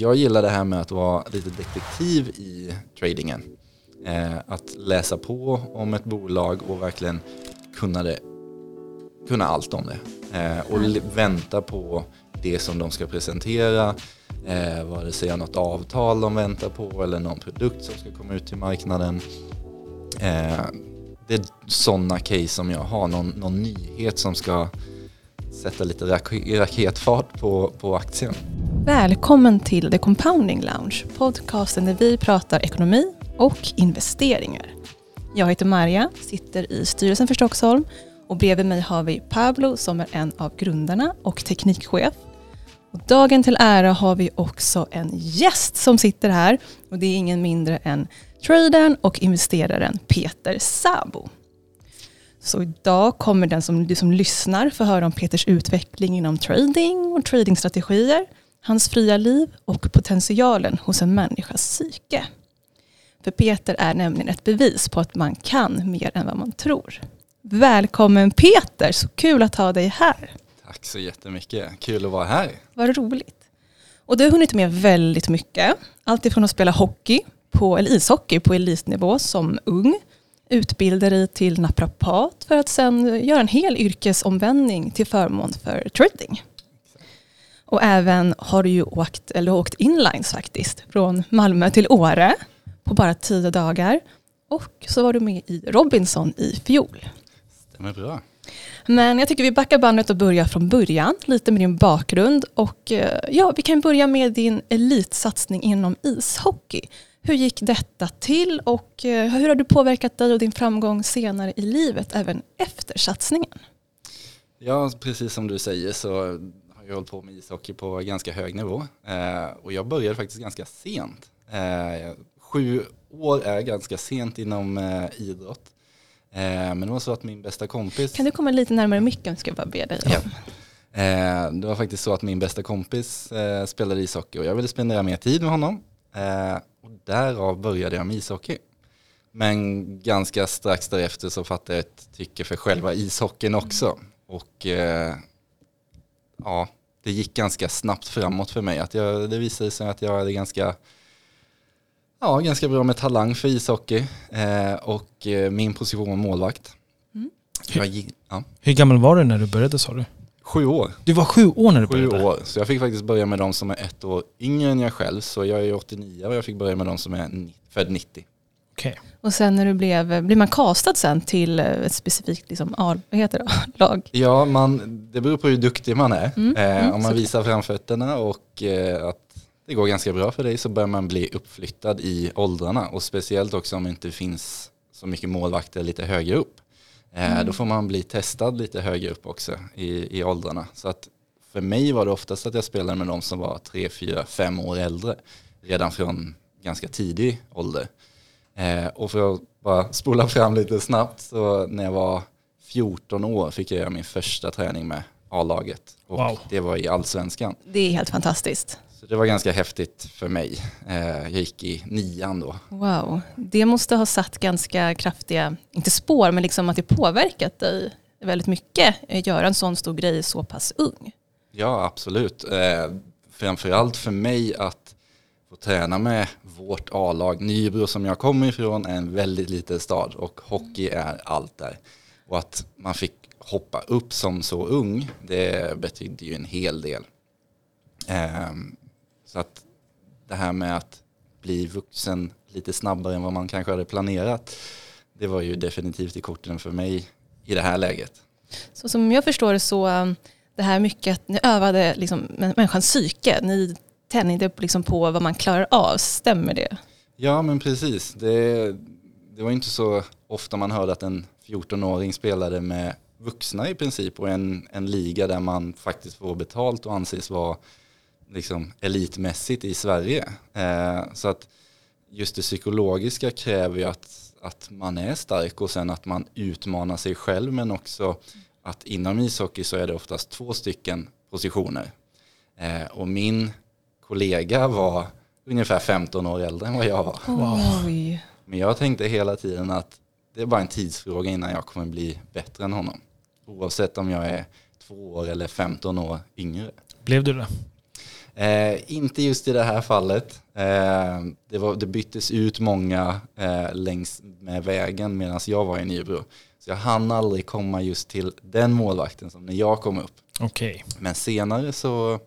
jag gillar det här med att vara lite detektiv i tradingen. Eh, att läsa på om ett bolag och verkligen kunna, det, kunna allt om det. Eh, och vänta på det som de ska presentera, eh, vare sig något avtal de väntar på eller någon produkt som ska komma ut till marknaden. Eh, det är sådana case som jag har, någon, någon nyhet som ska sätta lite rak raketfart på, på aktien. Välkommen till The Compounding Lounge, podcasten där vi pratar ekonomi och investeringar. Jag heter Maria, sitter i styrelsen för Stockholm och bredvid mig har vi Pablo som är en av grundarna och teknikchef. Och dagen till ära har vi också en gäst som sitter här och det är ingen mindre än tradern och investeraren Peter Sabo. Så idag kommer den som, du som lyssnar få höra om Peters utveckling inom trading och tradingstrategier, hans fria liv och potentialen hos en människas psyke. För Peter är nämligen ett bevis på att man kan mer än vad man tror. Välkommen Peter, så kul att ha dig här. Tack så jättemycket, kul att vara här. Vad roligt. Och du har hunnit med väldigt mycket. Allt ifrån att spela hockey, på, eller ishockey på elitnivå som ung, utbilda dig till naprapat för att sen göra en hel yrkesomvändning till förmån för trading. Och även har du ju åkt, eller åkt inlines faktiskt, från Malmö till Åre på bara tio dagar. Och så var du med i Robinson i fjol. Stämmer bra. Men jag tycker vi backar bandet och börjar från början, lite med din bakgrund. Och eh, ja, vi kan börja med din elitsatsning inom ishockey. Hur gick detta till och eh, hur har du påverkat dig och din framgång senare i livet, även efter satsningen? Ja, precis som du säger så har jag hållit på med ishockey på ganska hög nivå. Eh, och jag började faktiskt ganska sent. Eh, sju år är ganska sent inom idrott. men det var så att min bästa kompis... Kan du komma lite närmare micken ska jag bara be dig ja. Det var faktiskt så att min bästa kompis spelade ishockey och jag ville spendera mer tid med honom. Därav började jag med ishockey. Men ganska strax därefter så fattade jag ett tycke för själva ishockeyn också. Och eh, ja, det gick ganska snabbt framåt för mig. Att jag, det visade sig att jag hade ganska, ja, ganska bra med talang för ishockey. Eh, och eh, min position var målvakt. Mm. Hur, ja. hur gammal var du när du började sa du? Sju år. Du var sju år när du började? Sju år. Så jag fick faktiskt börja med de som är ett år yngre än jag själv. Så jag är 89 och jag fick börja med de som är född 90. Okay. Och sen när du blev, blir man castad sen till ett specifikt liksom, vad heter det, lag? Ja, man, det beror på hur duktig man är. Mm, eh, mm, om man visar framfötterna och eh, att det går ganska bra för dig så börjar man bli uppflyttad i åldrarna. Och speciellt också om det inte finns så mycket målvakter lite högre upp. Eh, mm. Då får man bli testad lite högre upp också i, i åldrarna. Så att för mig var det oftast att jag spelade med de som var tre, fyra, fem år äldre. Redan från ganska tidig ålder. Eh, och för att bara spola fram lite snabbt så när jag var 14 år fick jag göra min första träning med A-laget. Och wow. det var i allsvenskan. Det är helt fantastiskt. Det var ganska häftigt för mig. Eh, jag gick i nian då. Wow, det måste ha satt ganska kraftiga, inte spår, men liksom att det påverkat dig väldigt mycket. att eh, Göra en sån stor grej så pass ung. Ja, absolut. Eh, framförallt för mig att få träna med vårt A-lag. Nybro som jag kommer ifrån är en väldigt liten stad och hockey är allt där. Och att man fick hoppa upp som så ung, det betydde ju en hel del. Så att det här med att bli vuxen lite snabbare än vad man kanske hade planerat, det var ju definitivt i korten för mig i det här läget. Så som jag förstår det så, um, det här mycket att ni övade liksom människans psyke, ni tänjde liksom på vad man klarar av, stämmer det? Ja men precis, det, det var inte så ofta man hörde att en 14-åring spelade med vuxna i princip och en, en liga där man faktiskt får betalt och anses vara liksom elitmässigt i Sverige. Eh, så att just det psykologiska kräver ju att, att man är stark och sen att man utmanar sig själv men också att inom ishockey så är det oftast två stycken positioner. Eh, och min kollega var ungefär 15 år äldre än vad jag var. Wow. Men jag tänkte hela tiden att det är bara en tidsfråga innan jag kommer bli bättre än honom. Oavsett om jag är två år eller 15 år yngre. Blev du det? Eh, inte just i det här fallet. Eh, det, var, det byttes ut många eh, längs med vägen medan jag var i Nybro. Så jag hann aldrig komma just till den målvakten som när jag kom upp. Okay. Men senare så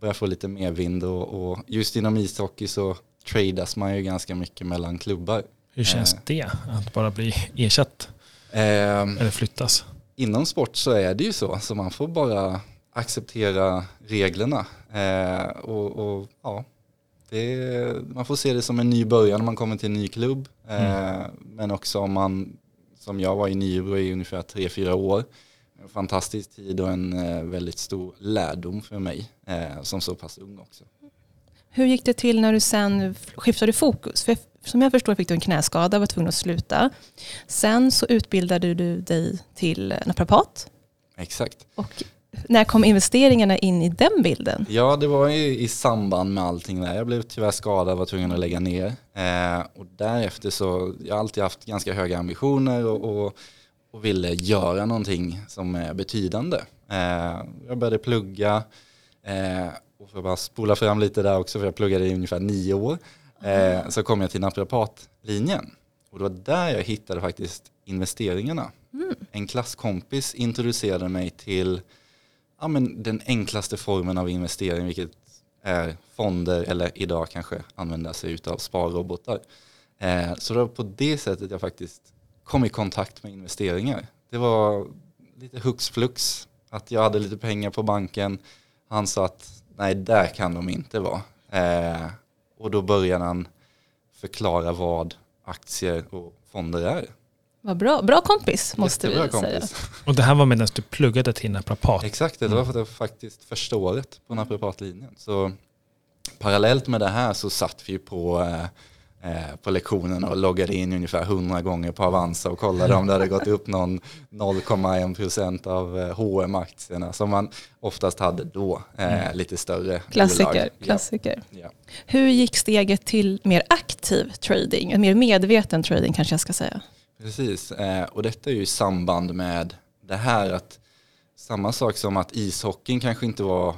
började jag få lite mer vind och, och just inom ishockey så tradas man ju ganska mycket mellan klubbar. Hur känns eh. det att bara bli ersatt? Eh, Eller flyttas? Inom sport så är det ju så, så man får bara acceptera reglerna. Eh, och, och, ja, det, man får se det som en ny början när man kommer till en ny klubb. Eh, mm. Men också om man, som jag var i Nybro i ungefär tre fyra år, en fantastisk tid och en eh, väldigt stor lärdom för mig eh, som så pass ung också. Hur gick det till när du sen skiftade fokus? För som jag förstår fick du en knäskada och var tvungen att sluta. Sen så utbildade du dig till naprapat. Exakt. Och när kom investeringarna in i den bilden? Ja, det var i, i samband med allting där. Jag blev tyvärr skadad och var tvungen att lägga ner. Eh, och därefter så, jag har alltid haft ganska höga ambitioner och, och, och ville göra någonting som är betydande. Eh, jag började plugga eh, och för att bara spola fram lite där också, för jag pluggade i ungefär nio år, eh, så kom jag till naprapatlinjen. Och det var där jag hittade faktiskt investeringarna. Mm. En klasskompis introducerade mig till ja, men den enklaste formen av investering, vilket är fonder eller idag kanske använda sig av sparrobotar. Eh, så det var på det sättet jag faktiskt kom i kontakt med investeringar. Det var lite hux flux, att jag hade lite pengar på banken. Han sa att nej, där kan de inte vara. Eh, och då började han förklara vad aktier och fonder är. Vad bra, bra kompis måste Jättebra vi kompis. säga. Och det här var medan du pluggade till naprapat? Exakt, det var för det faktiskt första året på naprapatlinjen. Så parallellt med det här så satt vi på eh, eh på lektionerna och loggade in ungefär 100 gånger på Avanza och kollade om det hade gått upp någon 0,1% av H&M-aktierna eh, som man oftast hade då, eh, mm. lite större Klassiker. Bolag. klassiker. Ja. Ja. Hur gick steget till mer aktiv trading, mer medveten trading kanske jag ska säga? Precis, eh, och detta är ju i samband med det här att samma sak som att ishockeyn kanske inte var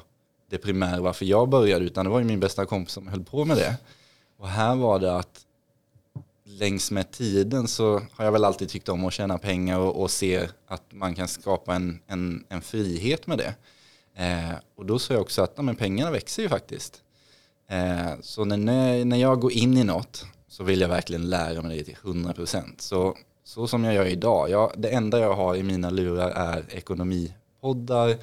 det primära varför jag började utan det var ju min bästa kompis som höll på med det. Och här var det att längs med tiden så har jag väl alltid tyckt om att tjäna pengar och, och se att man kan skapa en, en, en frihet med det. Eh, och då sa jag också att men pengarna växer ju faktiskt. Eh, så när, när jag går in i något så vill jag verkligen lära mig det till 100%. Så så som jag gör idag. Jag, det enda jag har i mina lurar är ekonomipoddar,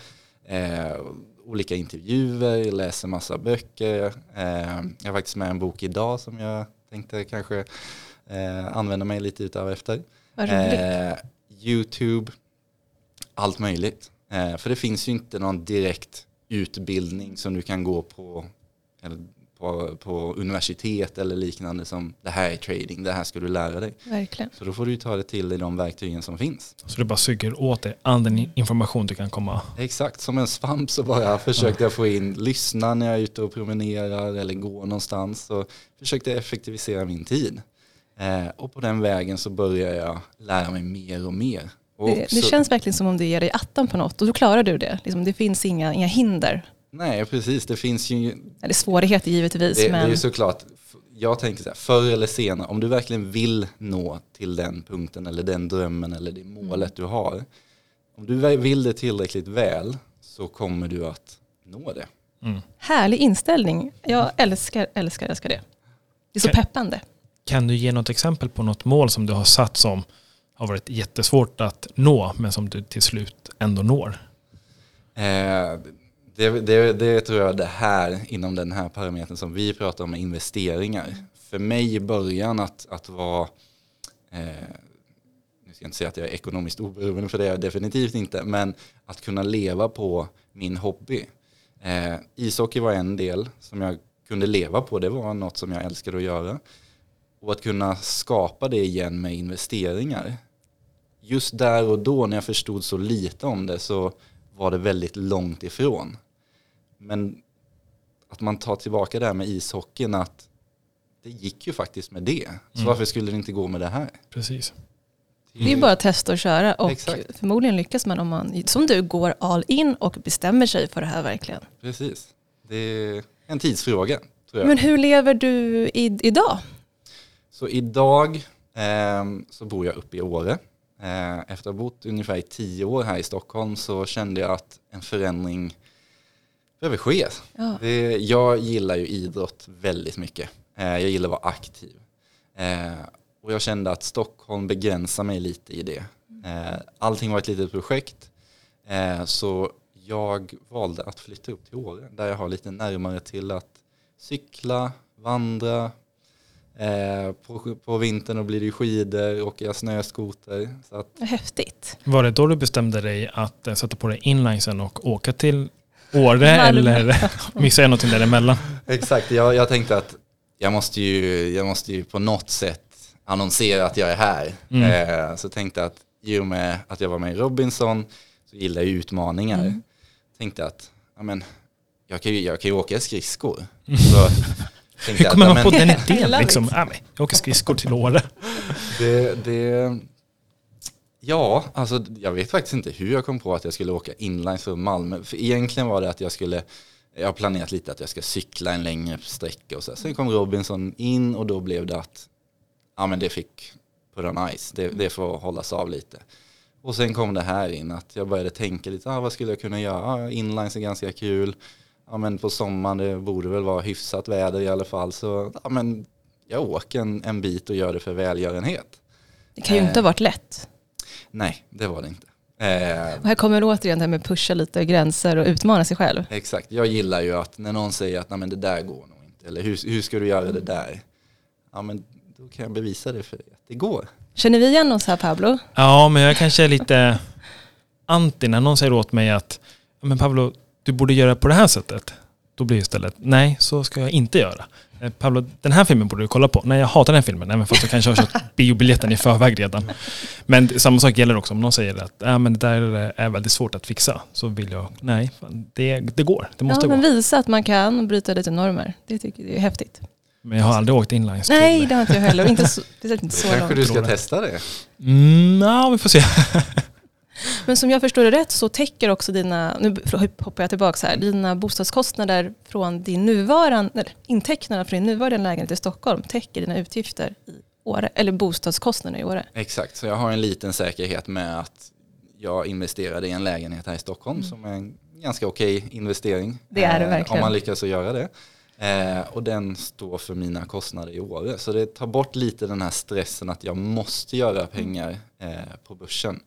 eh, olika intervjuer, läser massa böcker. Eh, jag har faktiskt med en bok idag som jag tänkte kanske eh, använda mig lite utav efter. Eh, YouTube, allt möjligt. Eh, för det finns ju inte någon direkt utbildning som du kan gå på eller på, på universitet eller liknande som det här är trading, det här ska du lära dig. Verkligen. Så då får du ta det till i de verktygen som finns. Så du bara suger åt dig all den information du kan komma? Exakt, som en svamp så bara försökte jag få in, lyssna när jag är ute och promenerar eller går någonstans. Så försökte jag effektivisera min tid. Eh, och på den vägen så börjar jag lära mig mer och mer. Och det, det känns verkligen som om du ger dig attan på något och då klarar du det. Liksom, det finns inga, inga hinder Nej, precis. Det finns ju... Eller svårigheter givetvis. Det, men... det är ju såklart, jag tänker så här, förr eller senare, om du verkligen vill nå till den punkten eller den drömmen eller det målet mm. du har. Om du vill det tillräckligt väl så kommer du att nå det. Mm. Härlig inställning. Jag älskar, älskar, älskar det. Det är så kan, peppande. Kan du ge något exempel på något mål som du har satt som har varit jättesvårt att nå men som du till slut ändå når? Eh, det, det, det tror jag det här, inom den här parametern som vi pratar om investeringar. För mig i början att, att vara, eh, nu ska jag inte säga att jag är ekonomiskt oberoende för det är jag definitivt inte, men att kunna leva på min hobby. Eh, ishockey var en del som jag kunde leva på, det var något som jag älskade att göra. Och att kunna skapa det igen med investeringar. Just där och då när jag förstod så lite om det så var det väldigt långt ifrån. Men att man tar tillbaka det här med ishockeyn att det gick ju faktiskt med det. Så mm. varför skulle det inte gå med det här? Precis. Det är bara att testa och köra och Exakt. förmodligen lyckas man om man, som du, går all in och bestämmer sig för det här verkligen. Precis. Det är en tidsfråga tror jag. Men hur lever du i, idag? Så idag eh, så bor jag uppe i Åre. Eh, efter att ha bott ungefär i tio år här i Stockholm så kände jag att en förändring behöver ske. Ja. Det, jag gillar ju idrott väldigt mycket. Eh, jag gillar att vara aktiv. Eh, och jag kände att Stockholm begränsar mig lite i det. Eh, allting var ett litet projekt. Eh, så jag valde att flytta upp till Åre där jag har lite närmare till att cykla, vandra. Eh, på, på vintern då blir det skidor, åka snöskoter. Så att, Häftigt. Var det då du bestämde dig att sätta på dig inlinesen och åka till Åre eller missade jag någonting däremellan? exakt, jag, jag tänkte att jag måste, ju, jag måste ju på något sätt annonsera att jag är här. Mm. Eh, så tänkte att i och med att jag var med i Robinson så gillar jag utmaningar. Mm. Tänkte att ja, men, jag, kan ju, jag kan ju åka skridskor. Så Hur kommer att, man på den I idén? Liksom? it. Ja, men, jag åker skridskor till Åre. Det, det, ja, alltså jag vet faktiskt inte hur jag kom på att jag skulle åka inlines från Malmö. För egentligen var det att jag skulle, jag har planerat lite att jag ska cykla en längre sträcka och så. Sen kom Robinson in och då blev det att, ja men det fick put on ice, det, det får hållas av lite. Och sen kom det här in att jag började tänka lite, ah, vad skulle jag kunna göra? Ah, inlines är ganska kul. Ja men på sommaren det borde väl vara hyfsat väder i alla fall. Så ja, men jag åker en, en bit och gör det för välgörenhet. Det kan ju inte ha varit lätt. Nej, det var det inte. Eh, Och här kommer återigen det här med pusha lite gränser och utmana sig själv. exakt, jag gillar ju att när någon säger att Nej, men det där går nog inte, eller hur, hur ska du göra det där? Ja men då kan jag bevisa det för dig, att det går. Känner vi igen oss här Pablo? Ja, men jag kanske är lite anti när någon säger åt mig att "Ja, men Pablo, du borde göra på det här sättet. Då blir det istället, nej, så ska jag inte göra. Eh, Pablo, den här filmen borde du kolla på. Nej, jag hatar den här filmen, även fast jag kanske har köpt biobiljetten i förväg redan. Men samma sak gäller också om någon säger att ja, men det där är väldigt svårt att fixa. Så vill jag, nej, det, det går. Det måste Ja, gå. men visa att man kan bryta lite normer. Det tycker jag är häftigt. Men jag har aldrig åkt inlines Nej, till... det har inte jag heller. Inte så, det är inte så Kanske långt. du ska testa det. Mm, ja, vi får se. Men som jag förstår det rätt så täcker också dina, nu hoppar jag tillbaka här, dina bostadskostnader från din nuvarande, intäkterna från din nuvarande lägenhet i Stockholm täcker dina utgifter i Åre, eller bostadskostnader i Åre. Exakt, så jag har en liten säkerhet med att jag investerade i en lägenhet här i Stockholm som är en ganska okej investering. Mm. Det är det eh, verkligen. Om man lyckas att göra det. Eh, och den står för mina kostnader i Åre. Så det tar bort lite den här stressen att jag måste göra pengar eh, på börsen.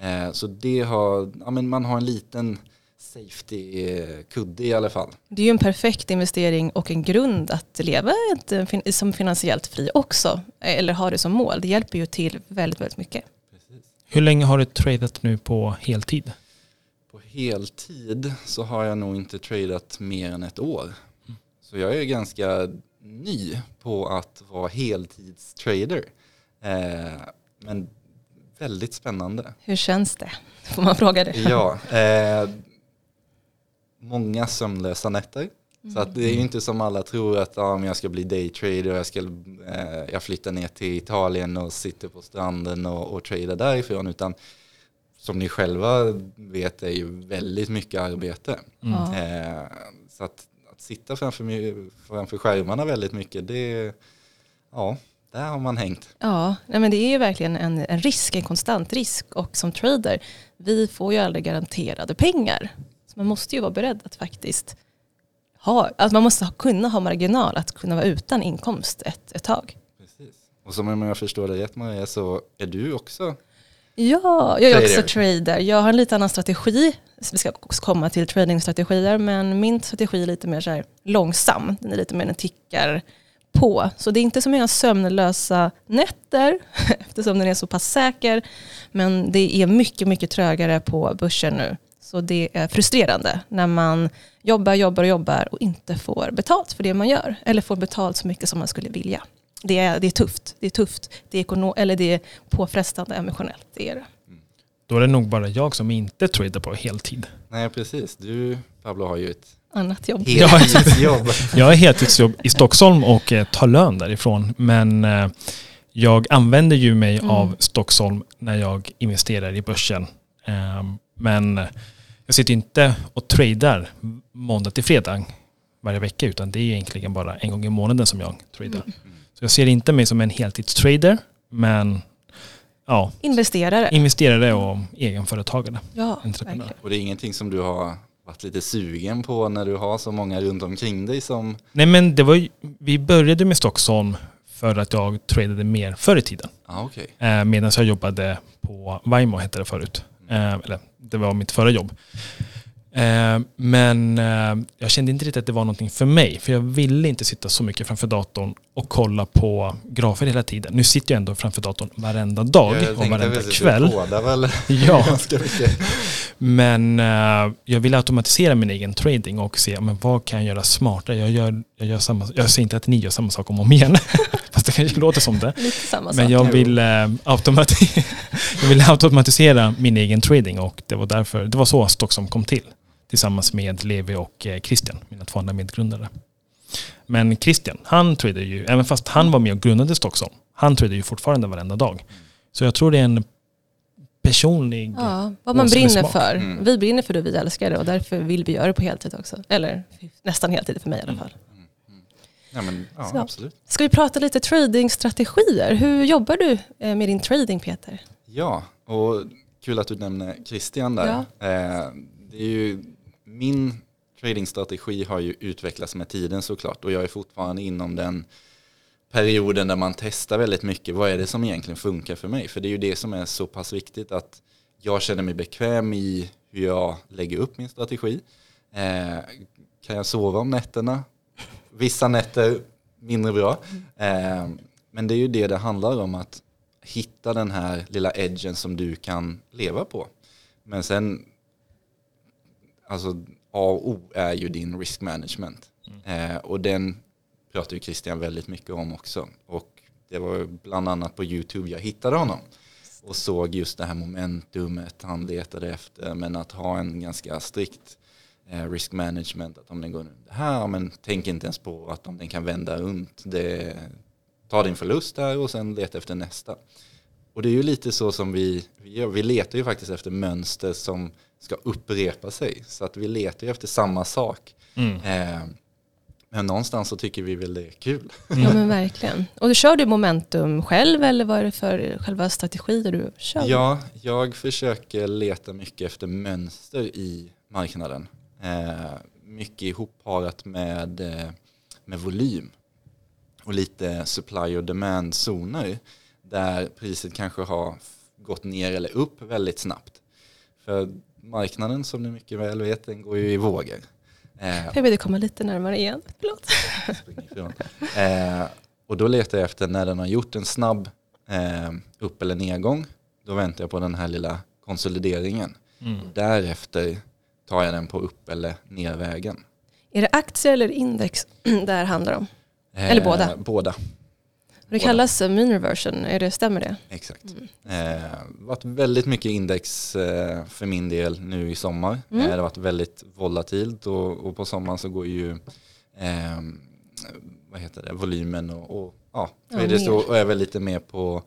Eh, så det har, ja, men man har en liten safety-kudde i alla fall. Det är ju en perfekt investering och en grund att leva ett, eh, som finansiellt fri också, eller ha det som mål. Det hjälper ju till väldigt, väldigt mycket. Hur länge har du tradat nu på heltid? På heltid så har jag nog inte tradat mer än ett år. Så jag är ganska ny på att vara heltidstrader. Eh, men väldigt spännande. Hur känns det? Får man fråga det? Ja, eh, många sömnlösa nätter. Så att det är ju inte som alla tror att ja, men jag ska bli daytrader och jag, ska, eh, jag flyttar ner till Italien och sitter på stranden och, och tradar därifrån. Utan som ni själva vet är ju väldigt mycket arbete. Ja. Eh, så att, att sitta framför, framför skärmarna väldigt mycket, det, ja, där har man hängt. Ja, nej men det är ju verkligen en, en risk, en konstant risk. Och som trader, vi får ju aldrig garanterade pengar. Så man måste ju vara beredd att faktiskt ha, att man måste kunna ha marginal att kunna vara utan inkomst ett, ett tag. Precis. Och som om jag förstår det rätt Maria så är du också Ja, jag är också Trader. Jag har en lite annan strategi. Vi ska också komma till tradingstrategier, men min strategi är lite mer så här långsam. Den är lite mer den tickar på. Så det är inte så många sömnlösa nätter, eftersom den är så pass säker. Men det är mycket, mycket trögare på börsen nu. Så det är frustrerande när man jobbar, jobbar och jobbar och inte får betalt för det man gör. Eller får betalt så mycket som man skulle vilja. Det är, det är tufft. Det är tufft. Det är, ekono- eller det är påfrestande emotionellt. Det är det. Då är det nog bara jag som inte tradar på heltid. Nej, precis. Du, Pablo, har ju ett Annat jobb. Heltidsjobb. Jag har heltidsjobb i Stockholm och eh, tar lön därifrån. Men eh, jag använder ju mig Mm. av Stockholm när jag investerar i börsen. Eh, men jag sitter inte och tradar måndag till fredag. varje vecka utan det är egentligen bara en gång i månaden som jag tradar. Mm. Så jag ser inte mig som en heltidstrader men ja, Investerare. investerare och egenföretagare. ja. Och det är ingenting som du har varit lite sugen på när du har så många runt omkring dig som... Nej men det var ju, vi började med Stockholm för att jag tradade mer förr i tiden. Ja, okej. Eh, medan jag jobbade på Vaimo hette det förut. Eh, eller det var mitt förra jobb. Eh, men eh, jag kände inte riktigt att det var någonting för mig. För jag ville inte sitta så mycket framför datorn och kolla på grafer hela tiden. Nu sitter jag ändå framför datorn varenda dag Jag och varenda kväll. Kodar väl Ja, men eh, jag vill automatisera min egen trading och se men vad kan jag göra smartare. Jag, gör, jag, gör samma, jag säger inte att ni gör samma sak om och om igen, fast det kanske låter som det. Lite samma sak. Men jag vill, eh, automati jag vill automatisera min egen trading och det var därför, det var så Stockholm kom till. Tillsammans med Levi och eh, Christian, mina två andra medgrundare. Men Christian, han tradade ju, även fast han var med och grundade Stockholm, han tradade ju fortfarande varenda dag. Så jag tror det är en personlig... Ja, vad man brinner smak. för. Mm. Vi brinner för det, vi älskar det och därför vill vi göra det på heltid också. Eller nästan heltid för mig i alla fall. Ja, men, ja, Så. absolut. Ska vi prata lite tradingstrategier? Hur jobbar du eh, med din trading Peter? Ja, och kul att du nämner Christian där. Eh, det är ju, min tradingstrategi har ju utvecklats med tiden såklart och jag är fortfarande inom den perioden där man testar väldigt mycket. Vad är det som egentligen funkar för mig? För det är ju det som är så pass viktigt att jag känner mig bekväm i hur jag lägger upp min strategi. Eh, kan jag sova om nätterna? Vissa nätter mindre bra. Eh, men det är ju det det handlar om att hitta den här lilla edgen som du kan leva på. Men sen, alltså A och O är ju din risk management. Eh, och den pratar ju Christian väldigt mycket om också. Och det var bland annat på YouTube jag hittade honom. Och såg just det här momentumet han letade efter. Men att ha en ganska strikt eh, risk management. Att om den går under här, men tänk inte ens på att om den kan vända runt. Det, ta din förlust där och sen leta efter nästa. Och det är ju lite så som vi, vi gör. Vi letar ju faktiskt efter mönster som ska upprepa sig. Så att vi letar ju efter samma sak. Mm. Eh, men någonstans så tycker vi väl det är kul. Ja men verkligen. Och du kör du momentum själv eller vad är det för själva strategier du kör? Ja, jag försöker leta mycket efter mönster i marknaden. Eh, mycket ihopparat med, eh, med volym och lite supply och demand-zoner där priset kanske har gått ner eller upp väldigt snabbt. För marknaden som ni mycket väl vet, den går ju i vågor. Eh, Jag vill komma lite närmare igen. Förlåt. Eh, och då letar jag efter när den har gjort en snabb eh, upp eller nedgång. Då väntar jag på den här lilla konsolideringen. Mm. Därefter tar jag den på upp eller nervägen. Är det aktier eller index det här handlar om? Eh, Eller båda? Båda, Det kallas mean är det, stämmer det? exakt. Mm. Eh, varit väldigt mycket index eh, för min del nu i sommar. Mm. Eh, det har varit väldigt volatilt och, och på sommaren så går ju eh, vad heter det, volymen och, och ja, Ja, traders mer. då och är väl lite mer på,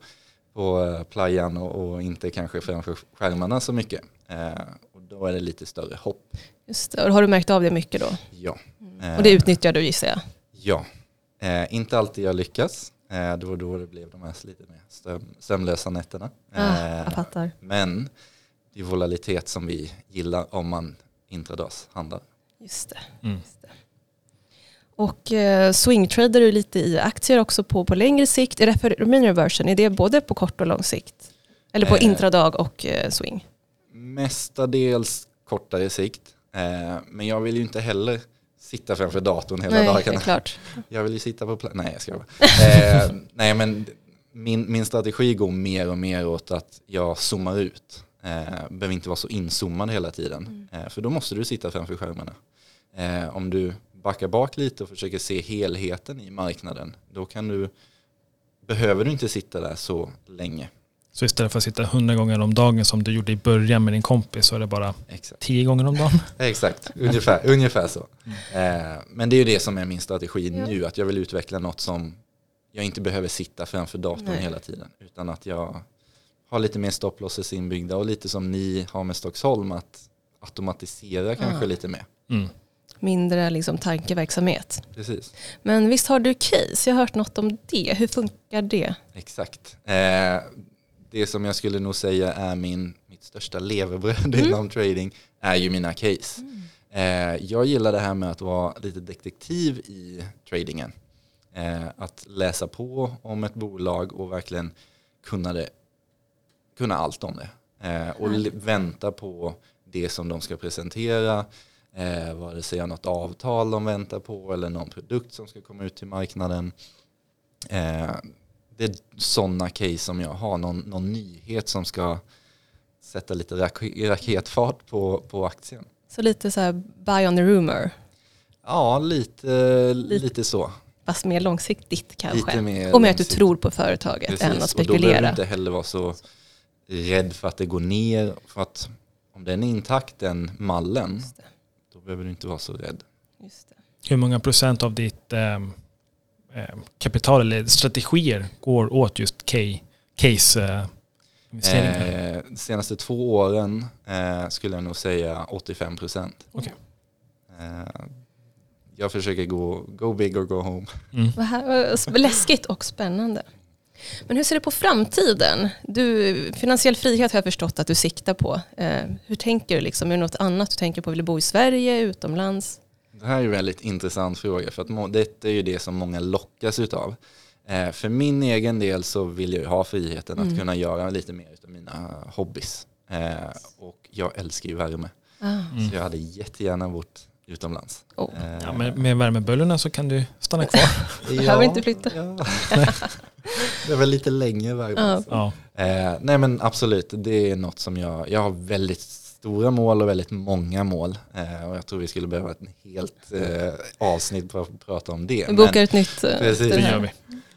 på eh, playan och, och inte kanske framför skärmarna så mycket. Eh, och då är det lite större hopp. Just det. Och har du märkt av det mycket då? Ja. Eh, Och det utnyttjar du gissar jag? Ja, eh, inte alltid jag lyckas. Eh, det var då det blev de här lite mer söm, sömnlösa nätterna. Ah, Eh, jag fattar. men det är volatilitet som vi gillar om man intradas handlar. Just det. Mm. Just det. Och eh, swingtrader du lite i aktier också på, på längre sikt. Är det för reversion, är det både på kort och lång sikt? Eller på Eh. intradag och eh, swing? Mestadels kortare sikt. Eh, men jag vill ju inte heller sitta framför datorn hela Nej, dagarna. klart. Jag vill ju sitta på plats. Nej, jag ska eh, Nej, men min, min strategi går mer och mer åt att jag zoomar ut. Eh, behöver inte vara så inzoomad hela tiden. Eh, för då måste du sitta framför skärmarna. Eh, om du backar bak lite och försöker se helheten i marknaden, då kan du, behöver du inte sitta där så länge. Så istället för att sitta hundra gånger om dagen som du gjorde i början med din kompis så är det bara Exakt. tio gånger om dagen. Exakt, ungefär, ungefär så. Mm. Eh, men det är ju det som är min strategi nu, att jag vill utveckla något som jag inte behöver sitta framför datorn Nej. hela tiden. Utan att jag har lite mer stopplosses inbyggda och lite som ni har med Stockholm, att automatisera kanske lite mer. Mm. Mindre liksom tankeverksamhet. Precis. Men visst har du case? Jag har hört något om det. Hur funkar det? Exakt. Eh, det som jag skulle nog säga är min, mitt största levebröd inom trading är ju mina case. Eh, jag gillar det här med att vara lite detektiv i tradingen. Eh, att läsa på om ett bolag och verkligen kunna, det, kunna allt om det. Eh, och l- vänta på det som de ska presentera. Eh, vare sig något avtal de väntar på eller någon produkt som ska komma ut till marknaden. Eh, det är sådana case som jag har. Någon, någon nyhet som ska sätta lite rak- raketfart på, på aktien. Så lite så här buy on the rumor, Ja, lite, lite så. fast mer långsiktigt kanske. Lite mer och med att du tror på företaget än att Och då behöver du spekulera. inte heller vara så rädd för att det går ner. För att om den är intakt, den mallen, då behöver du inte vara så rädd. Just det. Hur många procent av ditt ehm, kapital eller strategier går åt just case eh, investeringar? Eh, de senaste två åren eh, skulle jag nog säga 85 procent. Okej. Eh, jag försöker gå go big or go home. Mm. Vad läskigt och spännande. Men hur ser du på framtiden? Du, finansiell frihet har jag förstått att du siktar på. Eh, hur tänker du? Liksom? Är det något annat du tänker på? Vill du bo i Sverige, utomlands? Det här är en väldigt intressant fråga för att detta är ju det som många lockas utav. Eh, för min egen del så vill jag ju ha friheten Mm. att kunna göra lite mer av mina hobbys. Eh, och jag älskar ju värme. Ah. Mm. Så jag hade jättegärna bort utomlands. Oh. Eh, Ja, med, med värmeböljorna så kan du stanna kvar. Behöver inte flytta. Ja. det väl lite längre värme. Ja. Ja. Nej men absolut, det är något som jag, jag har väldigt stora mål och väldigt många mål. Eh, och jag tror vi skulle behöva ett helt eh, avsnitt för att prata om det. Vi Men- bokar ett nytt. eh, Precis. Det gör vi.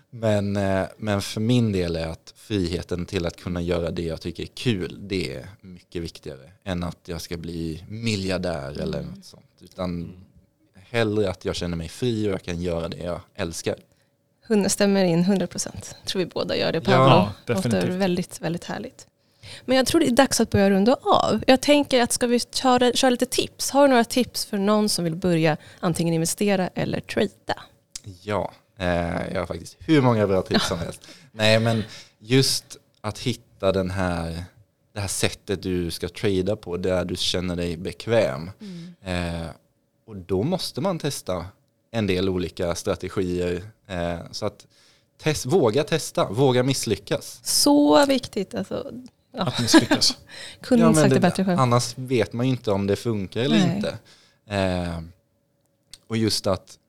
Men, eh, men för min del är att friheten till att kunna göra det jag tycker är kul, det är mycket viktigare än att jag ska bli miljardär eller Mm. något sånt. Utan hellre att jag känner mig fri och jag kan göra det jag älskar. Hund- stämmer in 100 procent. Tror vi båda gör det Pablo. Ja, Låter definitivt. väldigt, väldigt härligt. Men jag tror det är dags att börja runda av. Jag tänker att ska vi köra, köra lite tips? Har du några tips för någon som vill börja antingen investera eller trada? Ja, eh, jag har faktiskt hur många bra tips som helst. Nej men just att hitta den här, det här sättet du ska trada på där du känner dig bekväm. Eh, och då måste man testa en del olika strategier. Eh, så att test, våga testa, våga misslyckas. Så viktigt. Alltså, Att misslyckas. kunde Ja, inte sagt det det- bättre själv. Annars vet man ju inte om det funkar eller Nej. inte. Eh, och just att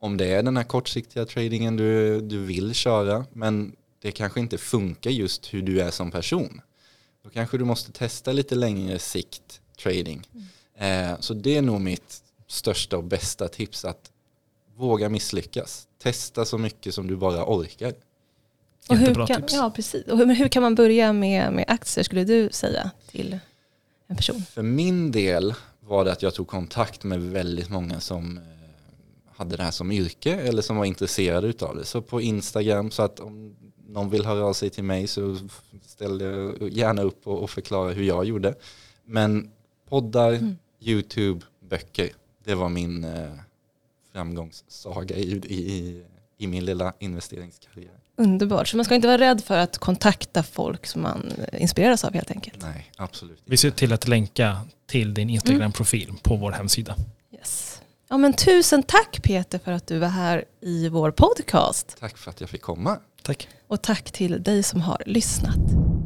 om det är den här kortsiktiga tradingen du, du vill köra men det kanske inte funkar just hur du är som person. Då kanske du måste testa lite längre sikt trading. Mm. Eh, så det är nog mitt största och bästa tips att våga misslyckas. Testa så mycket som du bara orkar. Och hur kan, tips. ja, precis. Och hur, men hur kan man börja med, med aktier skulle du säga till en person? För min del var det att jag tog kontakt med väldigt många som eh, hade det här som yrke eller som var intresserade utav det. Så på Instagram så att om någon vill höra av sig till mig så ställer jag gärna upp och, och förklarar hur jag gjorde. Men poddar, Mm. YouTube, böcker, det var min eh, framgångssaga i, i, i min lilla investeringskarriär. Underbart. Så man ska inte vara rädd för att kontakta folk som man eh, inspireras av helt enkelt. Nej, absolut Vi ser till att länka till din Instagram-profil på vår hemsida. Yes. Ja, men tusen tack Peter för att du var här i vår podcast. Tack för att jag fick komma. Tack. Och tack till dig som har lyssnat.